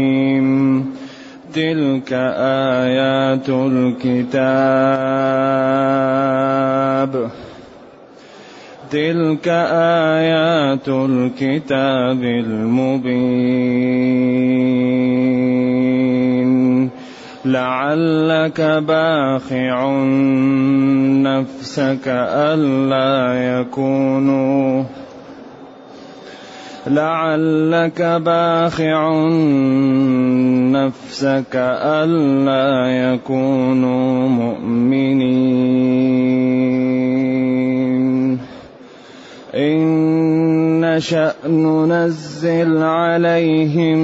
ميم تلك آيات الكتاب تلك آيات الكتاب المبين لعلك باخع نفسك ألا يكونوا. لعلك باخع نفسك ألا يكونوا مؤمنين. إن نشأ ننزل عليهم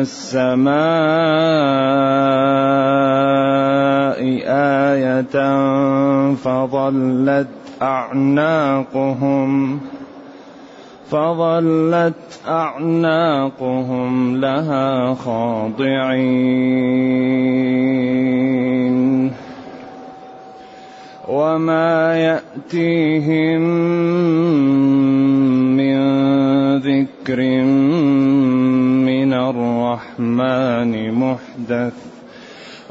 السماء آية فظلت أعناقهم فظلت أعناقهم لها خاضعين. وما يأتيهم من ذكر الرحمن محدث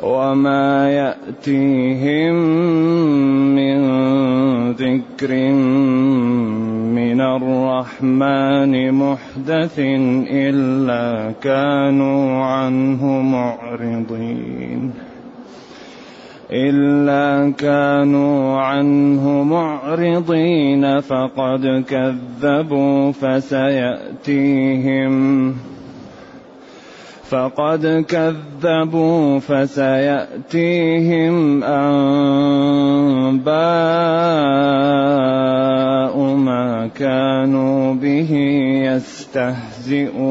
وما يأتيهم من ذكر من الرحمن محدث إلا كانوا عنه معرضين. إلا كانوا عنه معرضين فقد كذبوا فسيأتيهم فقد كذبوا فسيأتيهم أنباء ما كانوا به يستهزئون.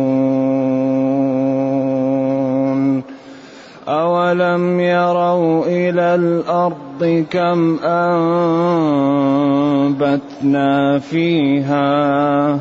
أولم يروا إلى الأرض كم أنبتنا فيها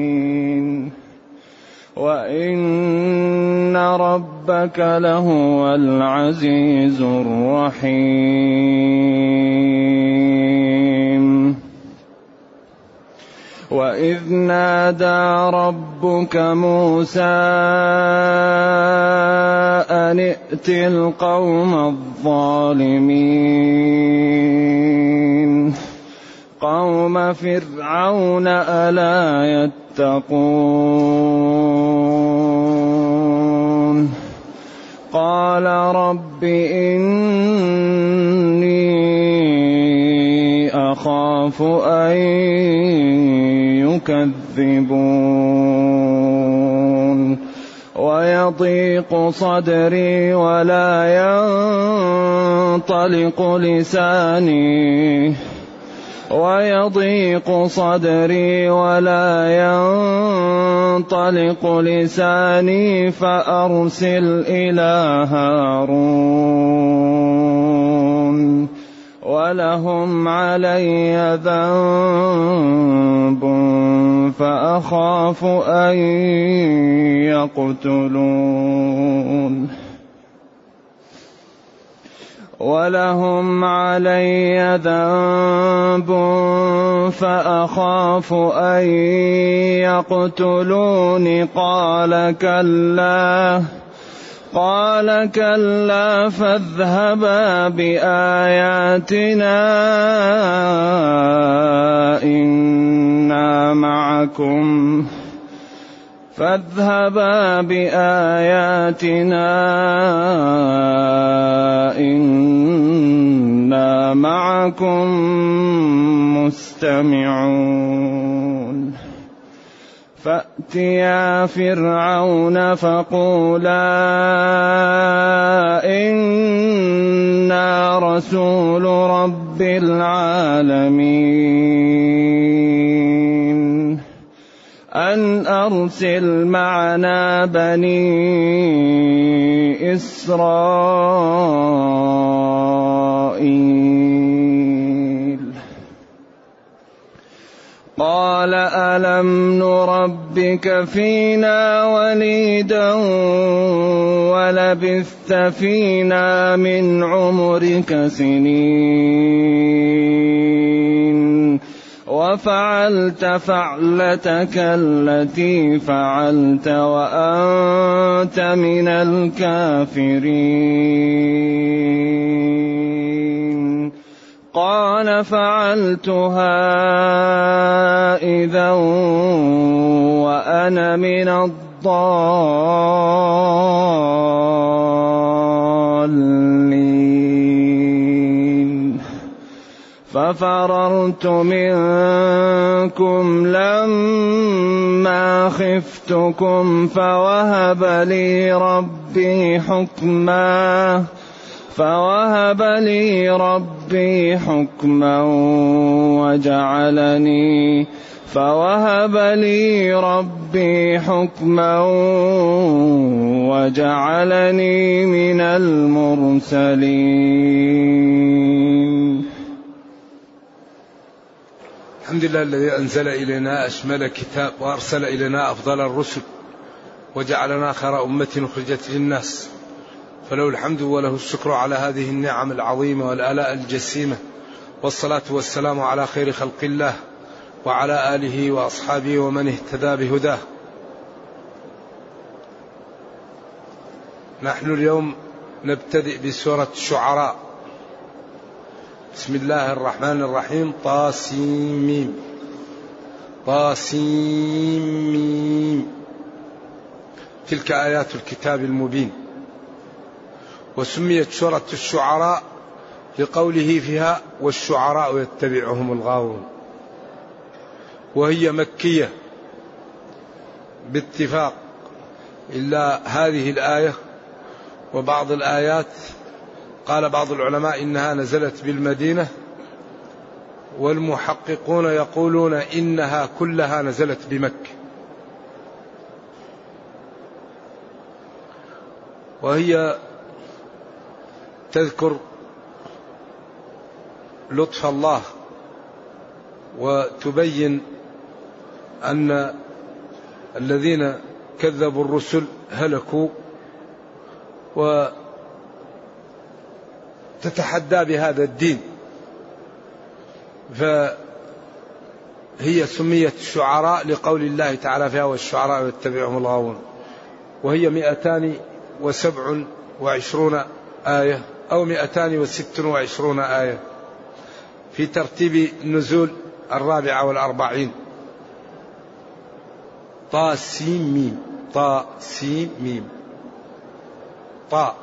وإن ربك لهو العزيز الرحيم وإذ نادى ربك موسى أن ائت القوم الظالمين قوم فرعون ألا يتقون قال رب إني أخاف أن يكذبون ويضيق صدري ولا ينطلق لساني ويضيق صدري ولا ينطلق لساني فأرسل إلى هارون ولهم علي ذنب فأخاف أن يقتلون. ولهم علي ذنب فأخاف أن يقتلون قال كلا قال كلا فاذهبا بآياتنا. إنا معكم. فاذهبا بآياتنا. معكم مستمعون. فأتيا فرعون فقولا إنا رسول رب العالمين. أن أرسل معنا بني إسرائيل. قال ألم نربك فينا وليدا ولبثت فينا من عمرك سنين وفعلت فعلتك التي فعلت وأنت من الكافرين قال فعلتها إذا وأنا من الضالين. ففررت منكم لما خفتكم فوهب لي ربي حكما فوهب لي ربي حكما وجعلني فوهب لي ربي حكما وجعلني من المرسلين. الحمد لله الذي أنزل إلينا أشمل كتاب وأرسل إلينا أفضل الرسل وجعلنا خير أمة أخرجت للناس. فله الحمد وله الشكر على هذه النعم العظيمة والآلاء الجسيمة. والصلاة والسلام على خير خلق الله وعلى آله وأصحابه ومن اهتدى بهداه. نحن اليوم نبتدئ بسورة الشعراء. بسم الله الرحمن الرحيم. طاسيم. طاسيم. تلك آيات الكتاب المبين. وسميت سورة الشعراء لقوله فيها والشعراء يتبعهم الغاوون. وهي مكية باتفاق إلا هذه الآية وبعض الآيات. قال بعض العلماء إنها نزلت بالمدينة والمحققون يقولون إنها كلها نزلت بمكة. وهي تذكر لطف الله وتبين أن الذين كذبوا الرسل هلكوا وتتحدى بهذا الدين. فهي سميت الشعراء لقول الله تعالى فيها والشعراء يتبعهم الغاوون. وهي مئتان وسبع وعشرون آية. أو مئتان وست وعشرون آية في ترتيب النزول الرابعة والأربعين. طا سين ميم. طا سين ميم. طا.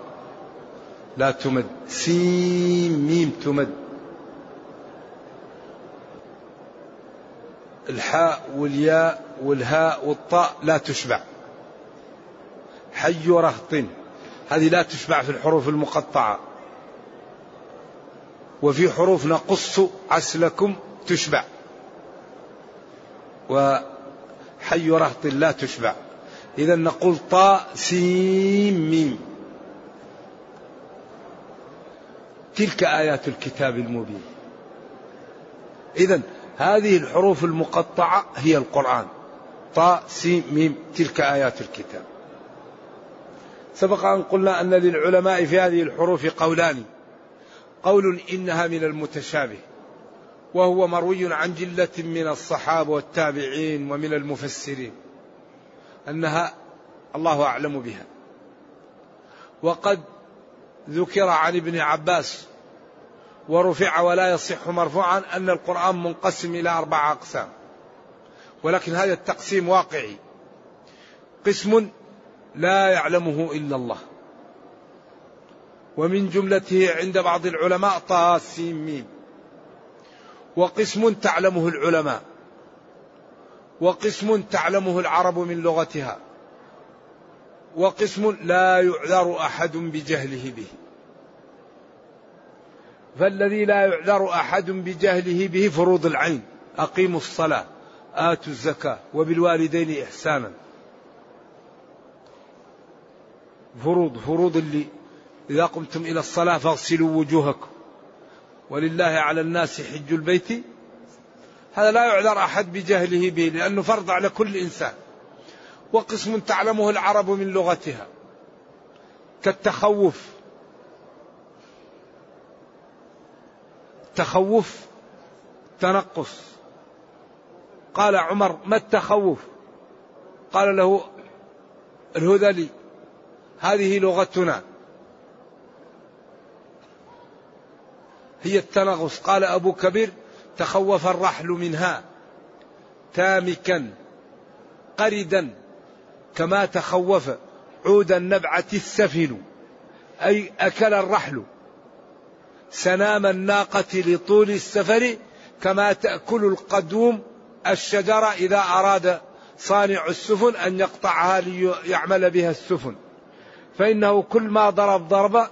لا تمد. سين ميم تمد. الحاء والياء والهاء والطاء لا تشبع. حي رهط. هذه لا تشبع في الحروف المقطعة. وفي حروف نقص عسلكم تشبع. وحي رهط لا تشبع. إذا نقول طاء سين ميم. تلك آيات الكتاب المبين. إذا هذه الحروف المقطعة هي القرآن. طاء سين ميم تلك آيات الكتاب. سبق أن قلنا أن للعلماء في هذه الحروف قولان. قول إنها من المتشابه وهو مروي عن جلة من الصحابة والتابعين ومن المفسرين أنها الله أعلم بها. وقد ذكر عن ابن عباس ورفع ولا يصح مرفوعا أن القرآن منقسم إلى أربعة أقسام ولكن هذا التقسيم واقعي. قسم لا يعلمه إلا الله. ومن جملته عند بعض العلماء طاسيم وقسم تعلمه العلماء. وقسم تعلمه العرب من لغتها. وقسم لا يعذر أحد بجهله به. فالذي لا يعذر أحد بجهله به فروض العين. أقيموا الصلاة آتوا الزكاة وبالوالدين إحسانا. فروض فروض اللي إذا قمتم إلى الصلاة فاغسلوا وجوهكم. ولله على الناس حج البيت. هذا لا يعذر أحد بجهله به لأنه فرض على كل إنسان. وقسم تعلمه العرب من لغتها. كالتخوف. تخوف تنقص. قال عمر ما التخوف؟ قال له الهذلي. هذه لغتنا. هي التنغص قال أبو كبير تخوف الرحل منها تامكا قردا كما تخوف عود النبعة السفل. أي أكل الرحل. سنام الناقة لطول السفر كما تأكل القدوم الشجرة إذا أراد صانع السفن أن يقطعها ليعمل بها السفن. فإنه كل ما ضرب ضربة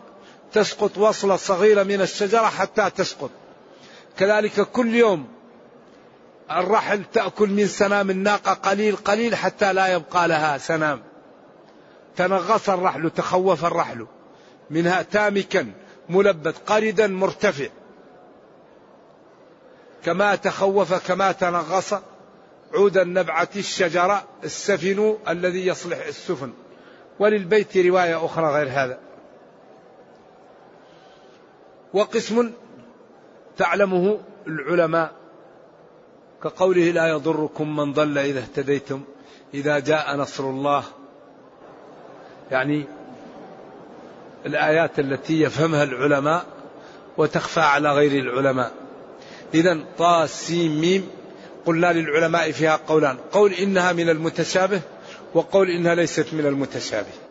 تسقط وصلة صغيرة من الشجرة حتى تسقط. كذلك كل يوم الرحل تأكل من سنام الناقة قليل قليل حتى لا يبقى لها سنام. تنغص الرحل تخوف الرحل. منها تامكا ملبد قردا مرتفع. كما تخوف كما تنغص عود النبعة الشجرة السفن الذي يصلح السفن. وللبيت رواية أخرى غير هذا. وقسم تعلمه العلماء. كقوله لا يضركم من ضل إذا اهتديتم إذا جاء نصر الله. يعني الآيات التي يفهمها العلماء وتخفى على غير العلماء. إذا طا سين ميم قلنا للعلماء فيها قولان. قول إنها من المتشابه وقول إنها ليست من المتشابه.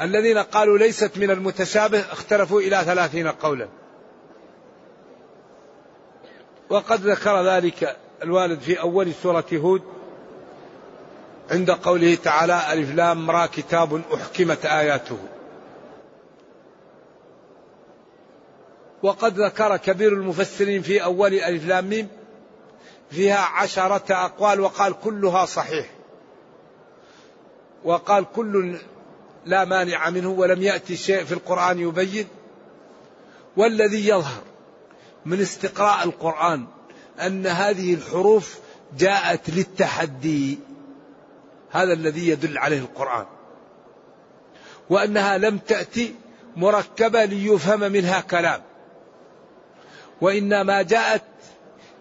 الذين قالوا ليست من المتشابه اختلفوا إلى ثلاثين قولا. وقد ذكر ذلك الوالد في أول سورة هود عند قوله تعالى ألف لام را كتاب أحكمت آياته. وقد ذكر كبير المفسرين في أول ألف لام ميم فيها عشرة أقوال وقال كلها صحيح. وقال كل لا مانع منه ولم يأتي شيء في القرآن يبين. والذي يظهر من استقراء القرآن أن هذه الحروف جاءت للتحدي. هذا الذي يدل عليه القرآن. وأنها لم تأتي مركبة ليفهم منها كلام. وإنما جاءت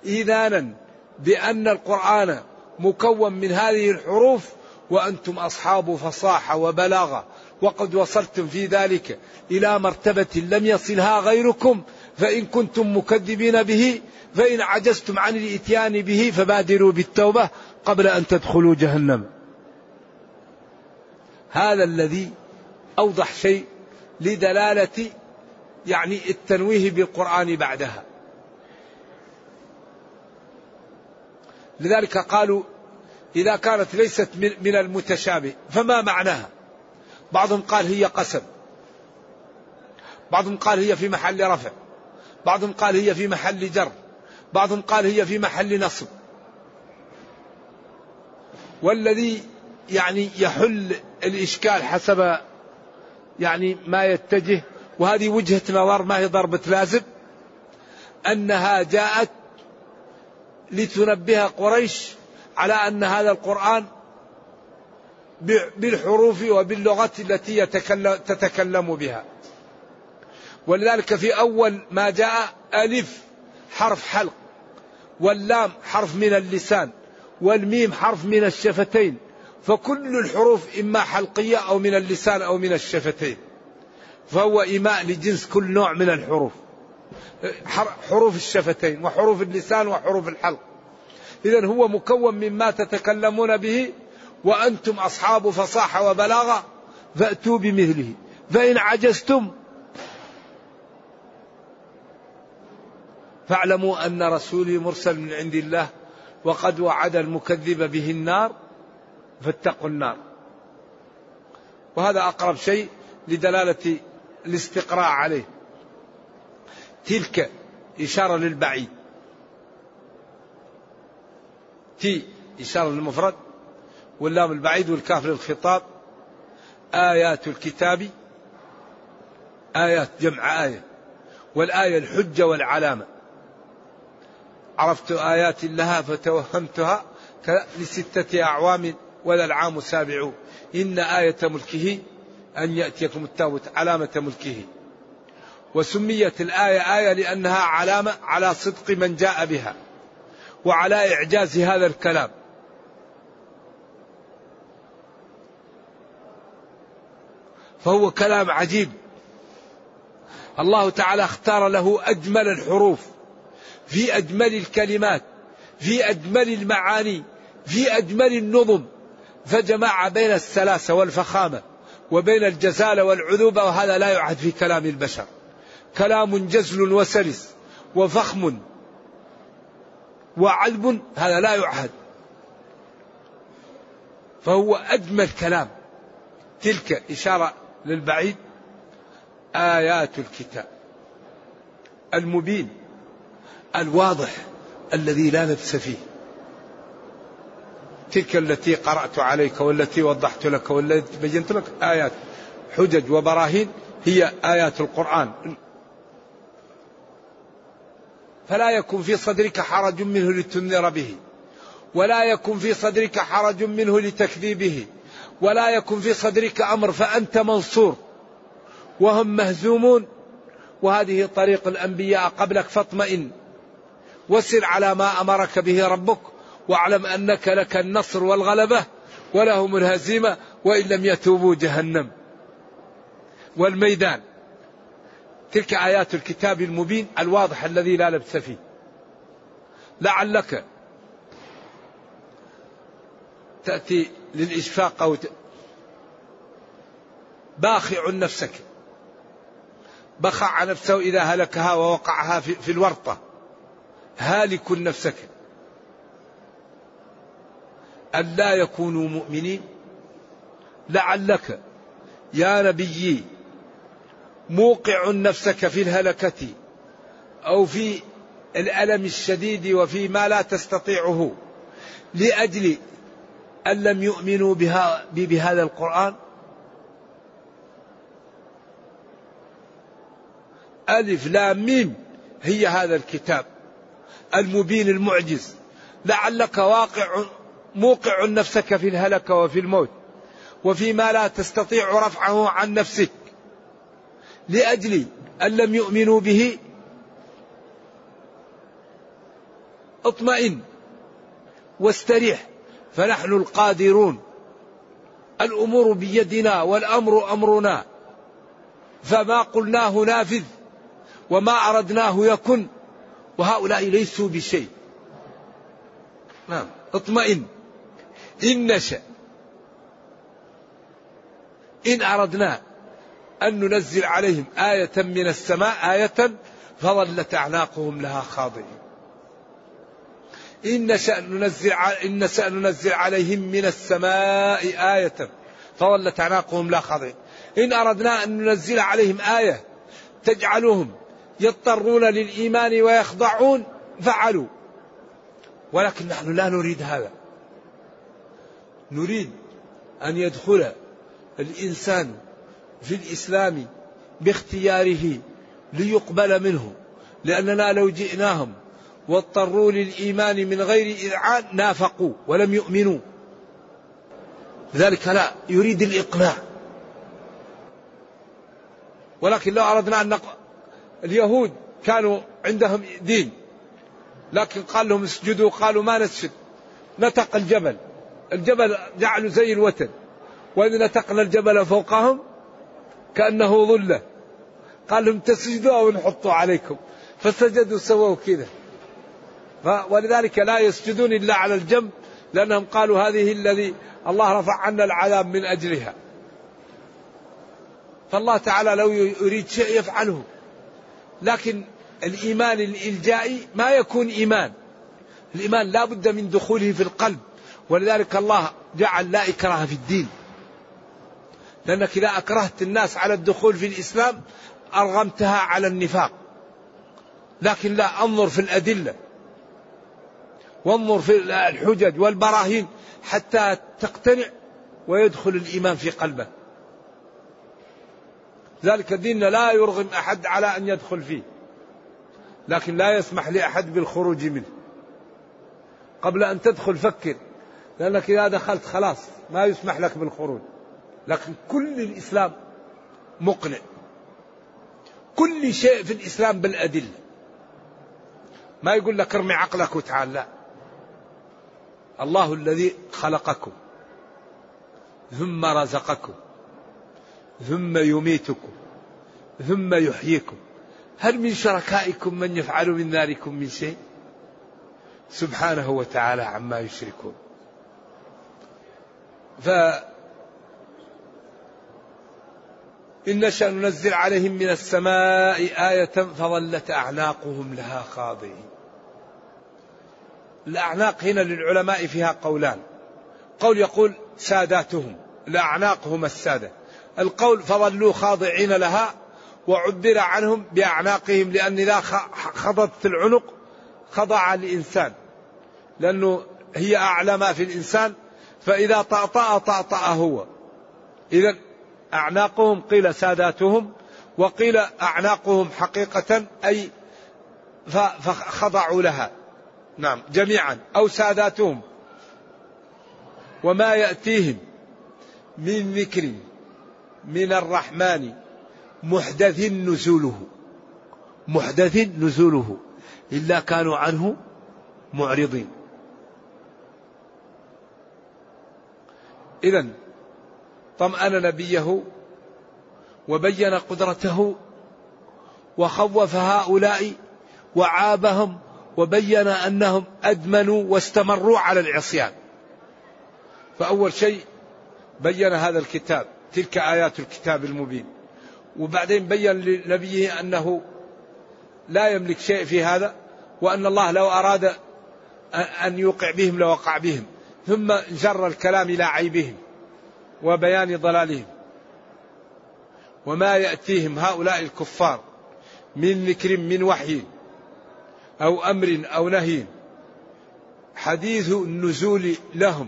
إيذانا بأن القرآن مكون من هذه الحروف وأنتم أصحاب فصاحة وبلاغة. وقد وصلتم في ذلك إلى مرتبة لم يصلها غيركم فإن كنتم مكذبين به فإن عجزتم عن الإتيان به فبادروا بالتوبة قبل أن تدخلوا جهنم. هذا الذي أوضح شيء لدلالة يعني التنويه بالقرآن بعدها. لذلك قالوا إذا كانت ليست من المتشابه فما معناها؟ بعضهم قال هي قسم. بعضهم قال هي في محل رفع. بعضهم قال هي في محل جر. بعضهم قال هي في محل نصب. والذي يعني يحل الإشكال حسب يعني ما يتجه وهذه وجهة نظر ما هي ضربة لازم أنها جاءت لتنبه قريش على أن هذا القرآن بالحروف وباللغة التي تتكلم بها. ولذلك في أول ما جاء ألف حرف حلق واللام حرف من اللسان والميم حرف من الشفتين فكل الحروف إما حلقية أو من اللسان أو من الشفتين. فهو إيماء لجنس كل نوع من الحروف. حروف الشفتين وحروف اللسان وحروف الحلق. إذا هو مكون مما تتكلمون به وأنتم أصحاب فصاحة وبلاغة فأتوا بمثله. فإن عجزتم فاعلموا أن رسولي مرسل من عند الله وقد وعد المكذب به النار فاتقوا النار. وهذا أقرب شيء لدلالة الاستقراء عليه. تلك إشارة للبعيد. تي إشارة للمفرد. واللام البعيد والكاف للخطاب. آيات الكتاب آيات جمع آية والآية الحجة والعلامة. عرفت آيات لها فتوهمتها لستة أعوام ولا العام سابع إن آية ملكه أن يأتيكم التابوت علامة ملكه. وسميت الآية آية لأنها علامة على صدق من جاء بها وعلى إعجاز هذا الكلام. فهو كلام عجيب. الله تعالى اختار له أجمل الحروف في أجمل الكلمات في أجمل المعاني في أجمل النظم. فجمع بين السلاسة والفخامة وبين الجزالة والعذوبة وهذا لا يعد في كلام البشر. كلام جزل وسلس وفخم وعذب هذا لا يعهد. فهو أجمل كلام. تلك إشارة للبعيد آيات الكتاب المبين الواضح الذي لا لبس فيه تلك التي قرأت عليك والتي وضحت لك والتي بينت لك آيات حجج وبراهين هي آيات القرآن فلا يكن في صدرك حرج منه لتنذر به ولا يكن في صدرك حرج منه لتكذيبه ولا يكن في صدرك أمر فأنت منصور. وهم مهزومون. وهذه طريق الأنبياء قبلك فاطمئن. وسر على ما أمرك به ربك واعلم أنك لك النصر والغلبة ولهم الهزيمة وإن لم يتوبوا جهنم. والميدان. تلك آيات الكتاب المبين الواضح الذي لا لبس فيه. لعلك تأتي للإشفاق أو باخع نفسك. بخع نفسه إذا هلكها ووقعها في, الورطة. هالك نفسك. أن لا يكونوا مؤمنين. لعلك يا نبيي موقع نفسك في الهلكة أو في الألم الشديد وفي ما لا تستطيعه لأجل أن لم يؤمنوا بها بهذا القرآن؟ ألف لام ميم هي هذا الكتاب المبين المعجز. لعلك واقع موقع نفسك في الهلكة وفي الموت وفيما لا تستطيع رفعه عن نفسك. لأجل أن لم يؤمنوا به اطمئن واستريح. فنحن القادرون. الأمور بيدنا والأمر أمرنا. فما قلناه نافذ وما أردناه يكن. وهؤلاء ليسوا بشيء. نعم اطمئن. إن نشأ. إن أردنا أن ننزل عليهم آية من السماء آية فظلت أعناقهم لها خاضعين. إن نشأ ننزل إن نشأ ننزل عليهم من السماء آية. فظلت أعناقهم لها خاضعين إن أردنا أن ننزل عليهم آية تجعلهم يضطرون للإيمان ويخضعون فعلوا. ولكن نحن لا نريد هذا. نريد أن يدخل الإنسان في الإسلام باختياره ليقبل منه لأننا لو جئناهم واضطروا للإيمان من غير إذعان نافقوا ولم يؤمنوا. لذلك لا يريد الإقناع. ولكن لو أردنا أن. اليهود كانوا عندهم دين لكن قال لهم اسجدوا قالوا ما نسجد. نتق الجبل. الجبل جعلوا زي الوتن وإذ نتقنا الجبل فوقهم كأنه ظلة. قال لهم تسجدوا أو نحطوا عليكم. فسجدوا سووا كذا. ولذلك لا يسجدون إلا على الجنب لأنهم قالوا هذه الذي الله رفع عنا العذاب من أجلها. فالله تعالى لو يريد شيء يفعله لكن الإيمان الإلجائي ما يكون إيمان. الإيمان لا بد من دخوله في القلب ولذلك الله جعل لا إكراه في الدين. لأنك إذا أكرهت الناس على الدخول في الإسلام أرغمتها على النفاق. لكن لا أنظر في الأدلة. وانظر في الحجج والبراهين حتى تقتنع ويدخل الإيمان في قلبك. ذلك الدين لا يرغم أحد على أن يدخل فيه لكن لا يسمح لأحد بالخروج منه. قبل أن تدخل فكر لأنك إذا دخلت خلاص ما يسمح لك بالخروج. لكن كل الإسلام مقنع. كل شيء في الإسلام بالأدلة. ما يقول لك ارمي عقلك وتعال لا. الله الذي خلقكم ثم رزقكم ثم يميتكم ثم يحييكم. هل من شركائكم من يفعل من ذلكم من شيء؟ سبحانه وتعالى عما يشركون. ف إن نشأ ننزل عليهم من السماء آية فظلت أعناقهم لها خاضعين. الأعناق هنا للعلماء فيها قولان. قول يقول ساداتهم الأعناق هم السادة. القول فظلوا خاضعين لها وعبر عنهم بأعناقهم لأن إذا خضت العنق خضع الإنسان لأنه هي أعلى ما في الإنسان فإذا طأطأ طأطأ هو. إذا أعناقهم قيل ساداتهم وقيل أعناقهم حقيقة أي فخضعوا لها. نعم جميعا أو ساداتهم وما يأتيهم من ذكر من الرحمن محدث نزوله محدث نزوله إلا كانوا عنه معرضين. إذا طمأن نبيه وبين قدرته وخوف هؤلاء وعابهم وبين أنهم أدمنوا واستمروا على العصيان. فأول شيء بين هذا الكتاب تلك آيات الكتاب المبين. وبعدين بين لنبيه أنه لا يملك شيء في هذا وأن الله لو أراد أن يوقع بهم لوقع بهم. ثم جر الكلام إلى عيبهم وبيان ضلالهم. وما يأتيهم هؤلاء الكفار من ذكر من وحي أو أمر أو نهي حديث النزول لهم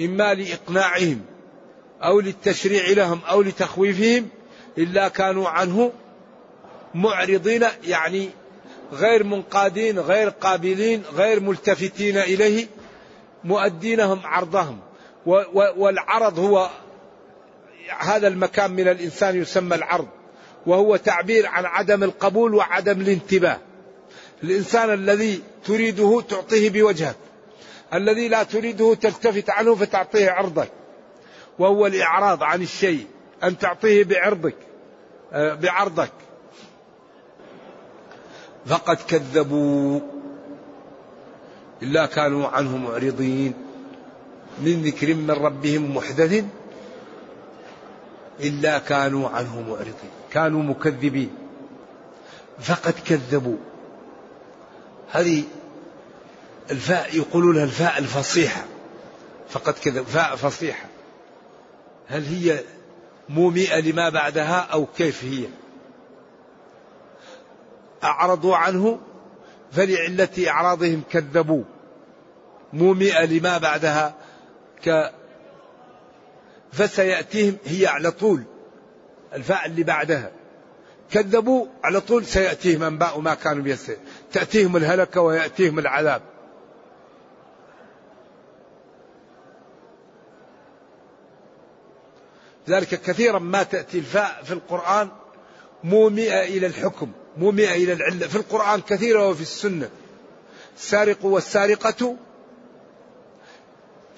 إما لإقناعهم أو للتشريع لهم أو لتخويفهم إلا كانوا عنه معرضين يعني غير منقادين غير قابلين غير ملتفتين إليه مؤدينهم عرضهم. والعرض هو هذا المكان من الإنسان يسمى العرض وهو تعبير عن عدم القبول وعدم الانتباه. الإنسان الذي تريده تعطيه بوجهك. الذي لا تريده تلتفت عنه فتعطيه عرضك. وهو الإعراض عن الشيء. أن تعطيه بعرضك. آه، بعرضك. فقد كذبوا. إلا كانوا عنه معرضين. من ذكر من ربهم محدث. إلا كانوا عنه معرضين. كانوا مكذبين. فقد كذبوا. هذه الفاء يقولون الفاء الفصيحة. فقد كذب فاء فصيحة. هل هي مومئة لما بعدها أو كيف هي؟ أعرضوا عنه فلعلة إعراضهم كذبوا. مومئة لما بعدها ك فسيأتيهم هي على طول الفاء اللي بعدها. كذبوا على طول سيأتيهم أنباء ما كانوا يستهزئون تأتيهم الهلكة ويأتيهم العذاب. ذلك كثيرا ما تأتي الفاء في القرآن مومئة إلى الحكم مومئة إلى العلة. في القرآن كثيرة وفي السنة. السارق والسارقة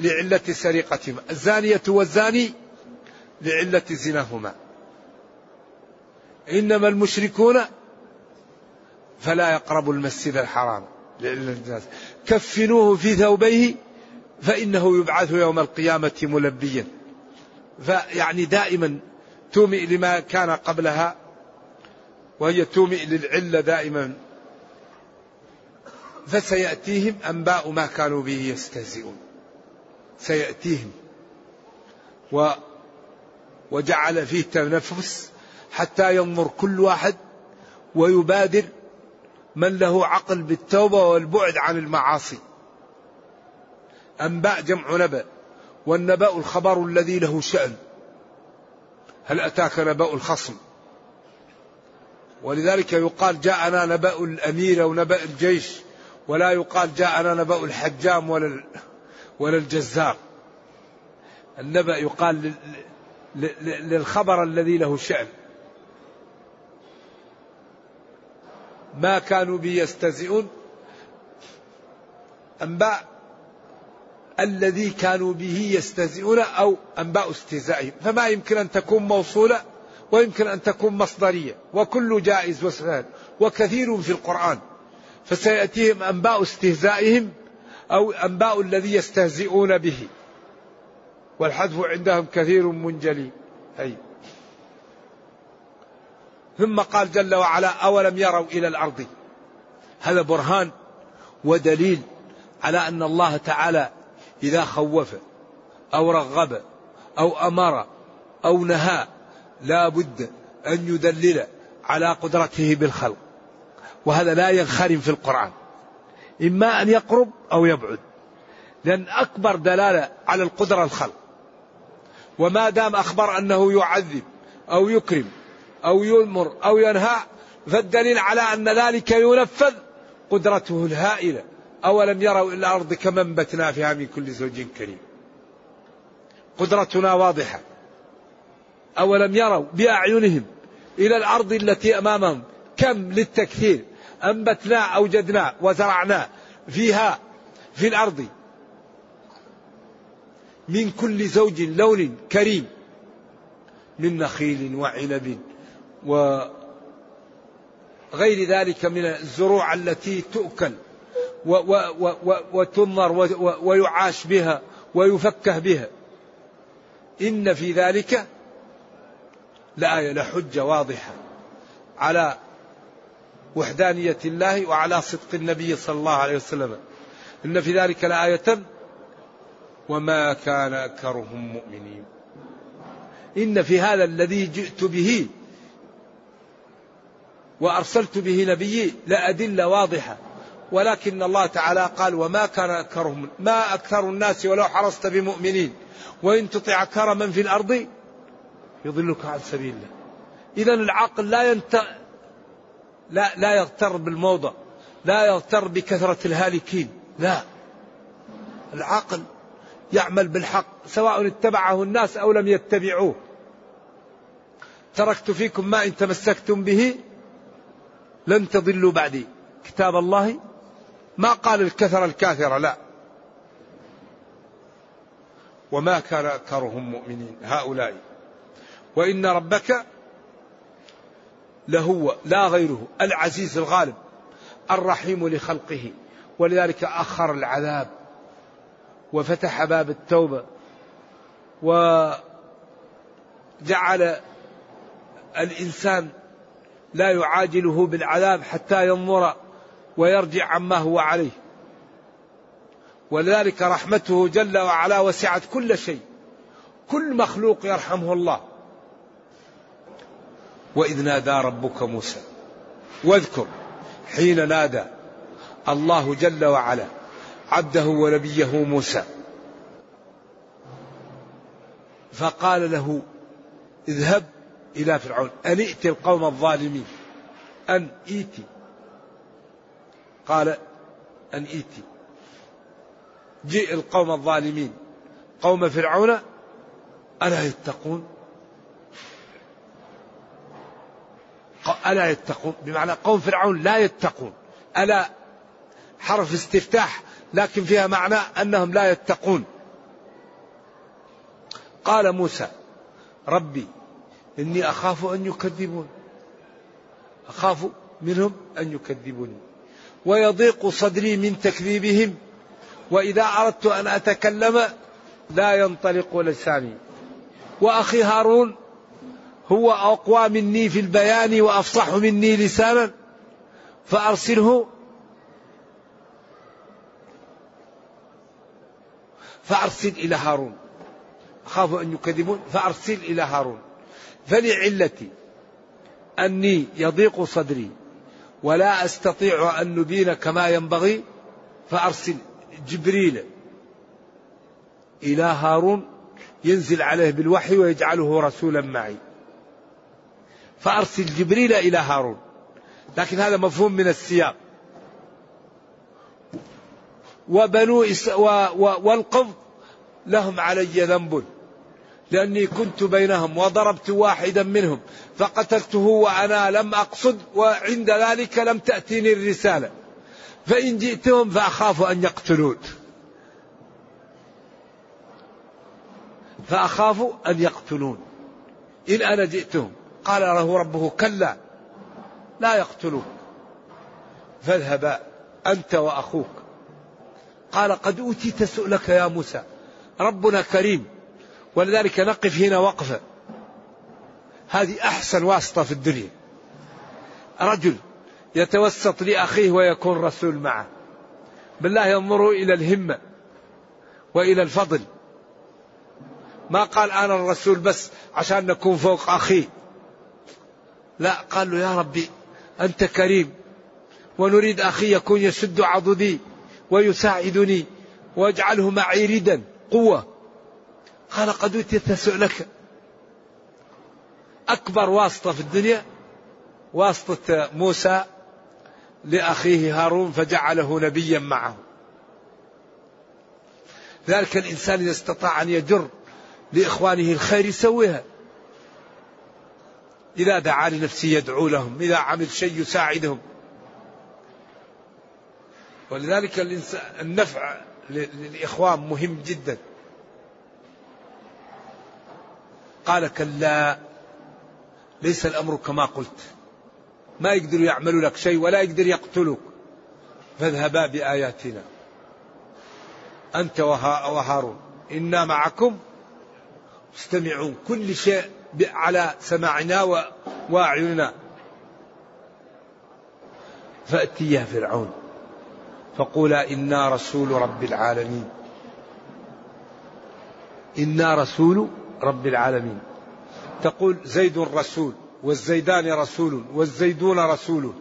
لعلة سرقتهما. الزانية والزاني لعلة زناهما. إنما المشركون فلا يقربوا المسجد الحرام كفنوه في ثوبيه فإنه يبعث يوم القيامة ملبيا. فيعني دائما تومئ لما كان قبلها وهي تومئ للعلة دائما. فسيأتيهم أنباء ما كانوا به يستهزئون. سيأتيهم. و وجعل فيه تنفس حتى ينظر كل واحد ويبادر من له عقل بالتوبة والبعد عن المعاصي. أنباء جمع نبأ والنبأ الخبر الذي له شأن. هل أتاك نبأ الخصم؟ ولذلك يقال جاءنا نبأ الأمير أو نبأ الجيش ولا يقال جاءنا نبأ الحجام ولا ولا الجزار. النبأ يقال للخبر الذي له شأن. ما كانوا به يستهزئون أنباء الذي كانوا به يستهزئون أو أنباء استهزائهم. فما يمكن أن تكون موصولة ويمكن أن تكون مصدرية. وكل جائز وسهل وكثير في القرآن. فسيأتيهم أنباء استهزائهم أو أنباء الذي يستهزئون به. والحذف عندهم كثير منجلي. أي. ثم قال جل وعلا أولم يروا إلى الأرض؟ هذا برهان ودليل على أن الله تعالى إذا خوف أو رغب أو أمر أو نهى لا بد أن يدلل على قدرته بالخلق. وهذا لا ينخرم في القرآن. إما أن يقرب أو يبعد. لأن أكبر دلالة على القدرة الخلق. وما دام أخبر أنه يعذب أو يكرم أو يؤمر أو ينهى فالدليل على أن ذلك ينفذ قدرته الهائلة. أولم يروا إلى الأرض كما انبتنا فيها من كل زوج كريم. قدرتنا واضحة. أولم يروا بأعينهم إلى الأرض التي أمامهم كم للتكثير. أنبتنا أوجدنا وزرعنا فيها في الأرض. من كل زوج لون كريم. من نخيل وعنب. وغير ذلك من الزروع التي تؤكل وتنظر ويعاش بها ويفكه بها. إن في ذلك لآية لحجة واضحة على وحدانية الله وعلى صدق النبي صلى الله عليه وسلم. إن في ذلك لآية وما كان أكثرهم مؤمنين. إن في هذا الذي جئت به وأرسلت به نبيي لأدلة واضحة. ولكن الله تعالى قال وما كان أكثرهم ما أكثر الناس ولو حرصت بمؤمنين. وإن تطع أكثر من في الأرض يضلك عن سبيل الله. إذا العقل لا ينت لا لا يغتر بالموضة. لا يغتر بكثرة الهالكين. لا. العقل يعمل بالحق. سواء اتبعه الناس أو لم يتبعوه. تركت فيكم ما إن تمسكتم به لن تضلوا بعدي. كتاب الله ما قال الكثرة الكاثرة لا. وما كان أكثرهم مؤمنين هؤلاء. وإن ربك لهو لا غيره العزيز الغالب الرحيم لخلقه. ولذلك أخر العذاب وفتح باب التوبة وجعل الإنسان لا يعاجله بالعذاب حتى ينظر ويرجع عما هو عليه. ولذلك رحمته جل وعلا وسعت كل شيء. كل مخلوق يرحمه الله. وإذ نادى ربك موسى. واذكر حين نادى الله جل وعلا عبده ونبيه موسى. فقال له اذهب إلى فرعون. أن ائت القوم الظالمين. أن ائتي قال أن ائتي جئ القوم الظالمين. قوم فرعون. ألا يتقون؟ ألا يتقون؟ بمعنى قوم فرعون لا يتقون. ألا حرف استفتاح لكن فيها معنى أنهم لا يتقون. قال موسى ربي إني أخاف أن يكذبون. أخاف منهم أن يكذبوني. ويضيق صدري من تكذيبهم. وإذا أردت أن أتكلم لا ينطلق لساني. وأخي هارون هو أقوى مني في البيان وأفصح مني لسانا. فأرسله. فأرسل إلى هارون. أخاف أن يكذبون. فأرسل إلى هارون. فلعلتي أني يضيق صدري ولا أستطيع أن نبين كما ينبغي فأرسل جبريل إلى هارون ينزل عليه بالوحي ويجعله رسولا معي. فأرسل جبريل إلى هارون. لكن هذا مفهوم من السياق. وبنو إس و و والقبط لهم علي ذنب. لأني كنت بينهم وضربت واحدا منهم فقتلته وأنا لم أقصد وعند ذلك لم تأتيني الرسالة. فإن جئتهم فأخاف أن يقتلون. فأخاف أن يقتلون. إن أنا جئتهم. قال له ربه كلا لا يقتلوك فاذهبا أنت وأخوك. قال قد أوتيت سؤلك يا موسى ربنا كريم. ولذلك نقف هنا وقفة هذه أحسن واسطة في الدنيا. رجل يتوسط لأخيه ويكون رسول معه. بالله ينظروا إلى الهمة وإلى الفضل. ما قال أنا الرسول بس عشان نكون فوق أخي. لا قال له يا ربي أنت كريم ونريد أخي يكون يشد عضدي ويساعدني واجعله معي ردا قوة. قال قد أوتيت سؤلك أكبر واسطة في الدنيا واسطة موسى لأخيه هارون فجعله نبيا معه. ذلك الإنسان إذا استطاع أن يجر لإخوانه الخير يسويها. إذا دعا لنفسه يدعو لهم إذا عمل شيء يساعدهم. ولذلك النفع للإخوان مهم جدا. قال كلا ليس الأمر كما قلت. ما يقدروا يعملوا لك شيء ولا يقدر يقتلوك فاذهبا بآياتنا. أنت وهارون إنا معكم. مستمعون كل شيء على سماعنا وأعيننا. فأتيا فرعون. فقولا إنا رسول رب العالمين. إنا رسول رب العالمين. تقول زيد رسول والزيدان رسول والزيدون رسول.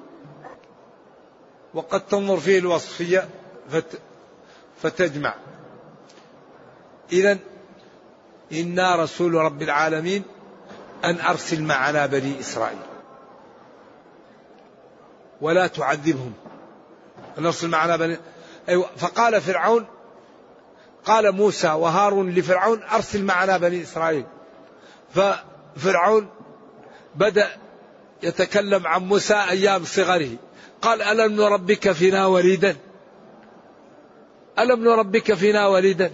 وقد تنظر فيه الوصفية فت فتجمع. إذا إنا رسول رب العالمين أن أرسل معنا بني إسرائيل. ولا تعذبهم. أن أرسل معنا بني أيوة فقال فرعون قال موسى وهارون لفرعون أرسل معنا بني إسرائيل. ففرعون بدأ يتكلم عن موسى أيام صغره. قال ألم نربك فينا وليدا؟ ألم نربك فينا وليدا؟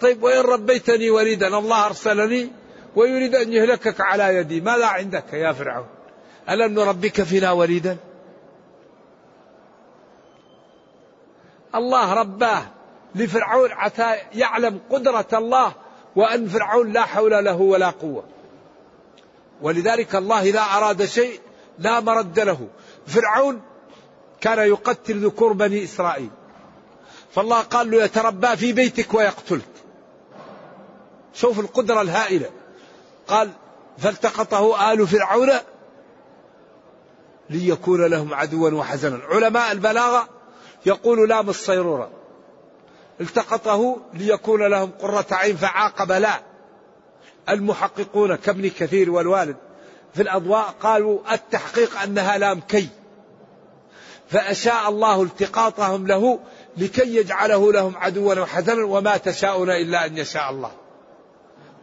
طيب وإن ربيتني وليدا؟ الله أرسلني ويريد أن يهلكك على يدي. ماذا عندك يا فرعون؟ ألم نربك فينا وليدا؟ الله رباه. لفرعون حتى يعلم قدرة الله وأن فرعون لا حول له ولا قوة. ولذلك الله إذا أراد شيء لا مرد له. فرعون كان يقتل ذكور بني إسرائيل. فالله قال له يتربى في بيتك ويقتلك. شوف القدرة الهائلة. قال فالتقطه آل فرعون ليكون لهم عدوا وحزنا. علماء البلاغة يقول لام الصيرورة التقطه ليكون لهم قرة عين فعاقب لا. المحققون كابن كثير والوالد في الأضواء قالوا التحقيق أنها لام كي. فأشاء الله التقاطهم له لكي يجعله لهم عدوا وحزنا وما تشاءون إلا أن يشاء الله.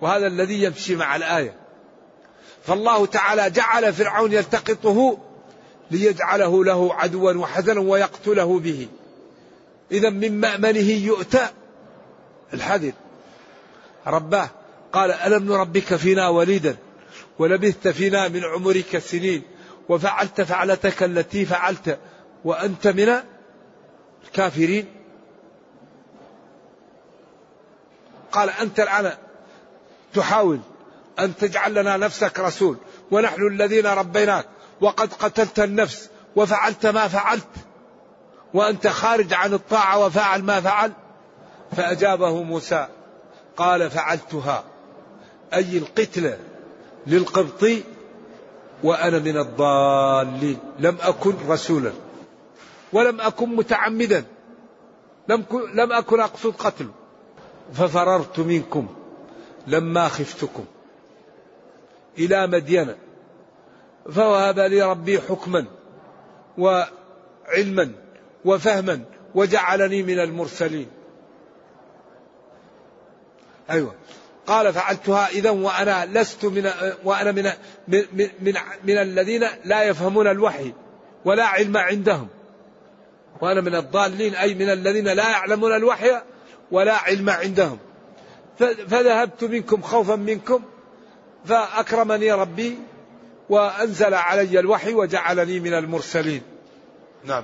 وهذا الذي يمشي مع الآية. فالله تعالى جعل فرعون يلتقطه ليجعله له عدوا وحزنا ويقتله به. إذا من مأمنه يؤتى الحذر. رباه قال ألم نربك فينا وليدا ولبثت فينا من عمرك سنين وفعلت فعلتك التي فعلت وأنت من الكافرين. قال أنت الآن تحاول أن تجعل لنا نفسك رسول ونحن الذين ربيناك وقد قتلت النفس وفعلت ما فعلت. وأنت خارج عن الطاعة وفعل ما فعل؟ فأجابه موسى قال فعلتها. أي القتلة للقبطي وأنا من الضالين. لم أكن رسولا. ولم أكن متعمدا. لم, لم أكن أقصد قتله ففررت منكم لما خفتكم إلى مدين فوهب لي ربي حكما وعلما. وفهما وجعلني من المرسلين. أيوة. قال فعلتها إذا وأنا لست من وأنا من من, من, من الذين لا يفهمون الوحي ولا علم عندهم. وأنا من الضالين أي من الذين لا يعلمون الوحي ولا علم عندهم. فذهبت منكم خوفا منكم فأكرمني ربي وأنزل علي الوحي وجعلني من المرسلين. نعم.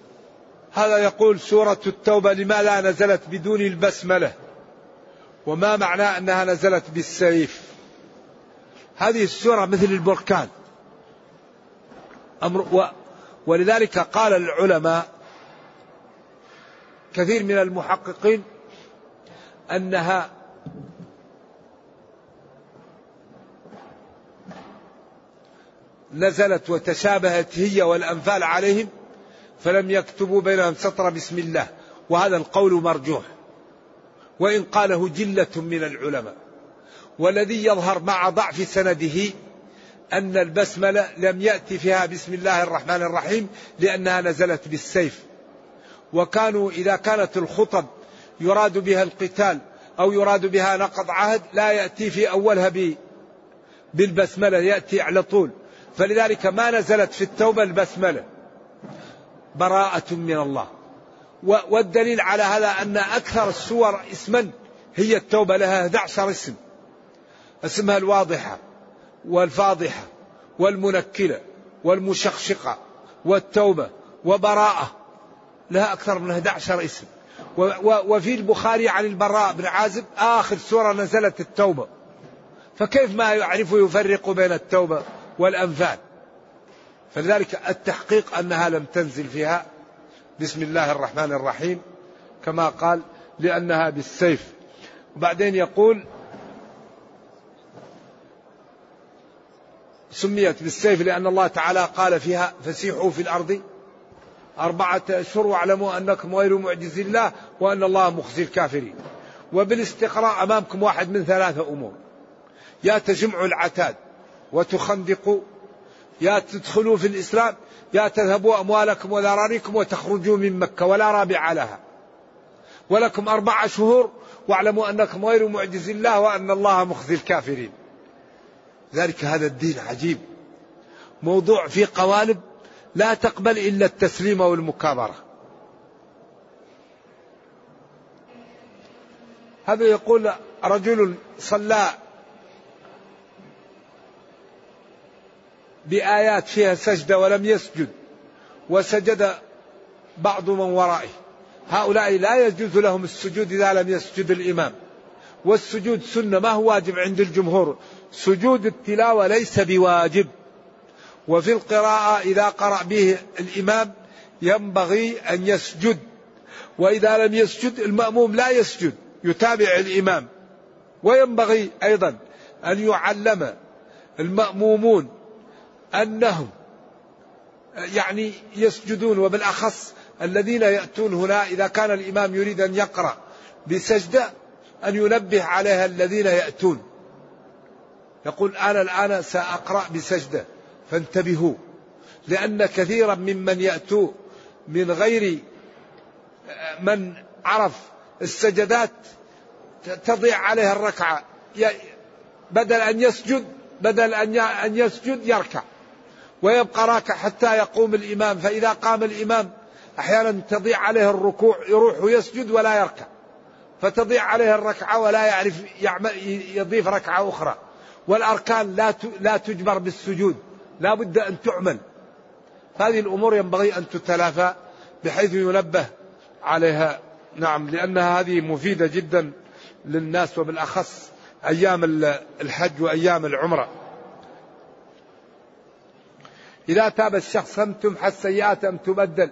هذا يقول سورة التوبة لماذا نزلت بدون البسملة؟ وما معنى أنها نزلت بالسيف؟ هذه السورة مثل البركان. أمر و ولذلك قال العلماء كثير من المحققين أنها نزلت وتشابهت هي والأنفال عليهم فلم يكتبوا بينهم سطر بسم الله وهذا القول مرجوح. وإن قاله جلة من العلماء. والذي يظهر مع ضعف سنده أن البسملة لم يأتي فيها بسم الله الرحمن الرحيم لأنها نزلت بالسيف. وكانوا إذا كانت الخطب يراد بها القتال أو يراد بها نقض عهد لا يأتي في أولها بالبسملة يأتي على طول. فلذلك ما نزلت في التوبة البسملة. براءة من الله. والدليل على هذا أن أكثر السور اسما هي التوبة لها 11 اسم. اسمها الواضحة والفاضحة والمنكلة والمشقشقة والتوبة وبراءة لها أكثر من 11 اسم. وفي البخاري عن البراء بن عازب آخر سورة نزلت التوبة. فكيف ما يعرف يفرق بين التوبة والأنفال؟ فلذلك التحقيق أنها لم تنزل فيها بسم الله الرحمن الرحيم كما قال لأنها بالسيف. وبعدين يقول سميت بالسيف لأن الله تعالى قال فيها فسيحوا في الأرض أربعة أشهر واعلموا أنكم غير معجز الله وأن الله مخزي الكافرين. وبالاستقراء أمامكم واحد من ثلاثة أمور. يا تجمعوا العتاد وتخندقوا يا تدخلوا في الإسلام يا تذهبوا أموالكم وذراريكم وتخرجوا من مكة ولا رابع لها. ولكم أربع شهور واعلموا أنكم غير معجز الله وأن الله مخزي الكافرين. ذلك هذا الدين عجيب. موضوع في قوالب لا تقبل إلا التسليم والمكابرة. هذا يقول رجل صلى بآيات فيها سجدة ولم يسجد وسجد بعض من ورائه. هؤلاء لا يجوز لهم السجود إذا لم يسجد الإمام. والسجود سنة ما هو واجب عند الجمهور؟ سجود التلاوة ليس بواجب. وفي القراءة إذا قرأ به الإمام ينبغي أن يسجد. وإذا لم يسجد المأموم لا يسجد يتابع الإمام. وينبغي أيضا أن يعلم المأمومون أنهم يعني يسجدون وبالأخص الذين يأتون هنا إذا كان الإمام يريد أن يقرأ بسجدة أن ينبه عليها الذين يأتون. يقول أنا الآن سأقرأ بسجدة فانتبهوا لأن كثيرا ممن يأتوا من غير من عرف السجدات تضيع عليه الركعة. بدل أن يسجد بدل أن يسجد يركع. ويبقى راكع حتى يقوم الإمام. فإذا قام الإمام أحيانا تضيع عليه الركوع يروح ويسجد ولا يركع. فتضيع عليه الركعة ولا يعرف يضيف ركعة أخرى. والأركان لا لا تجبر بالسجود. لا بد أن تعمل. هذه الأمور ينبغي أن تتلافى بحيث ينبه عليها. نعم لأنها هذه مفيدة جدا للناس وبالأخص أيام الحج وأيام العمرة. إذا تاب الشخص أم تمحى السيئات أم تبدل؟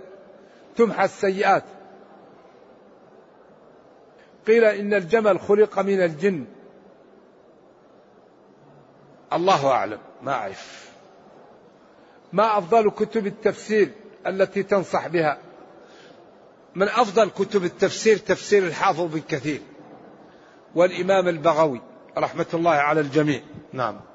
تمحى السيئات. قيل إن الجمل خلق من الجن. الله أعلم ما أعرف. ما أفضل كتب التفسير التي تنصح بها؟ من أفضل كتب التفسير تفسير الحافظ بن كثير والإمام البغوي رحمة الله على الجميع. نعم.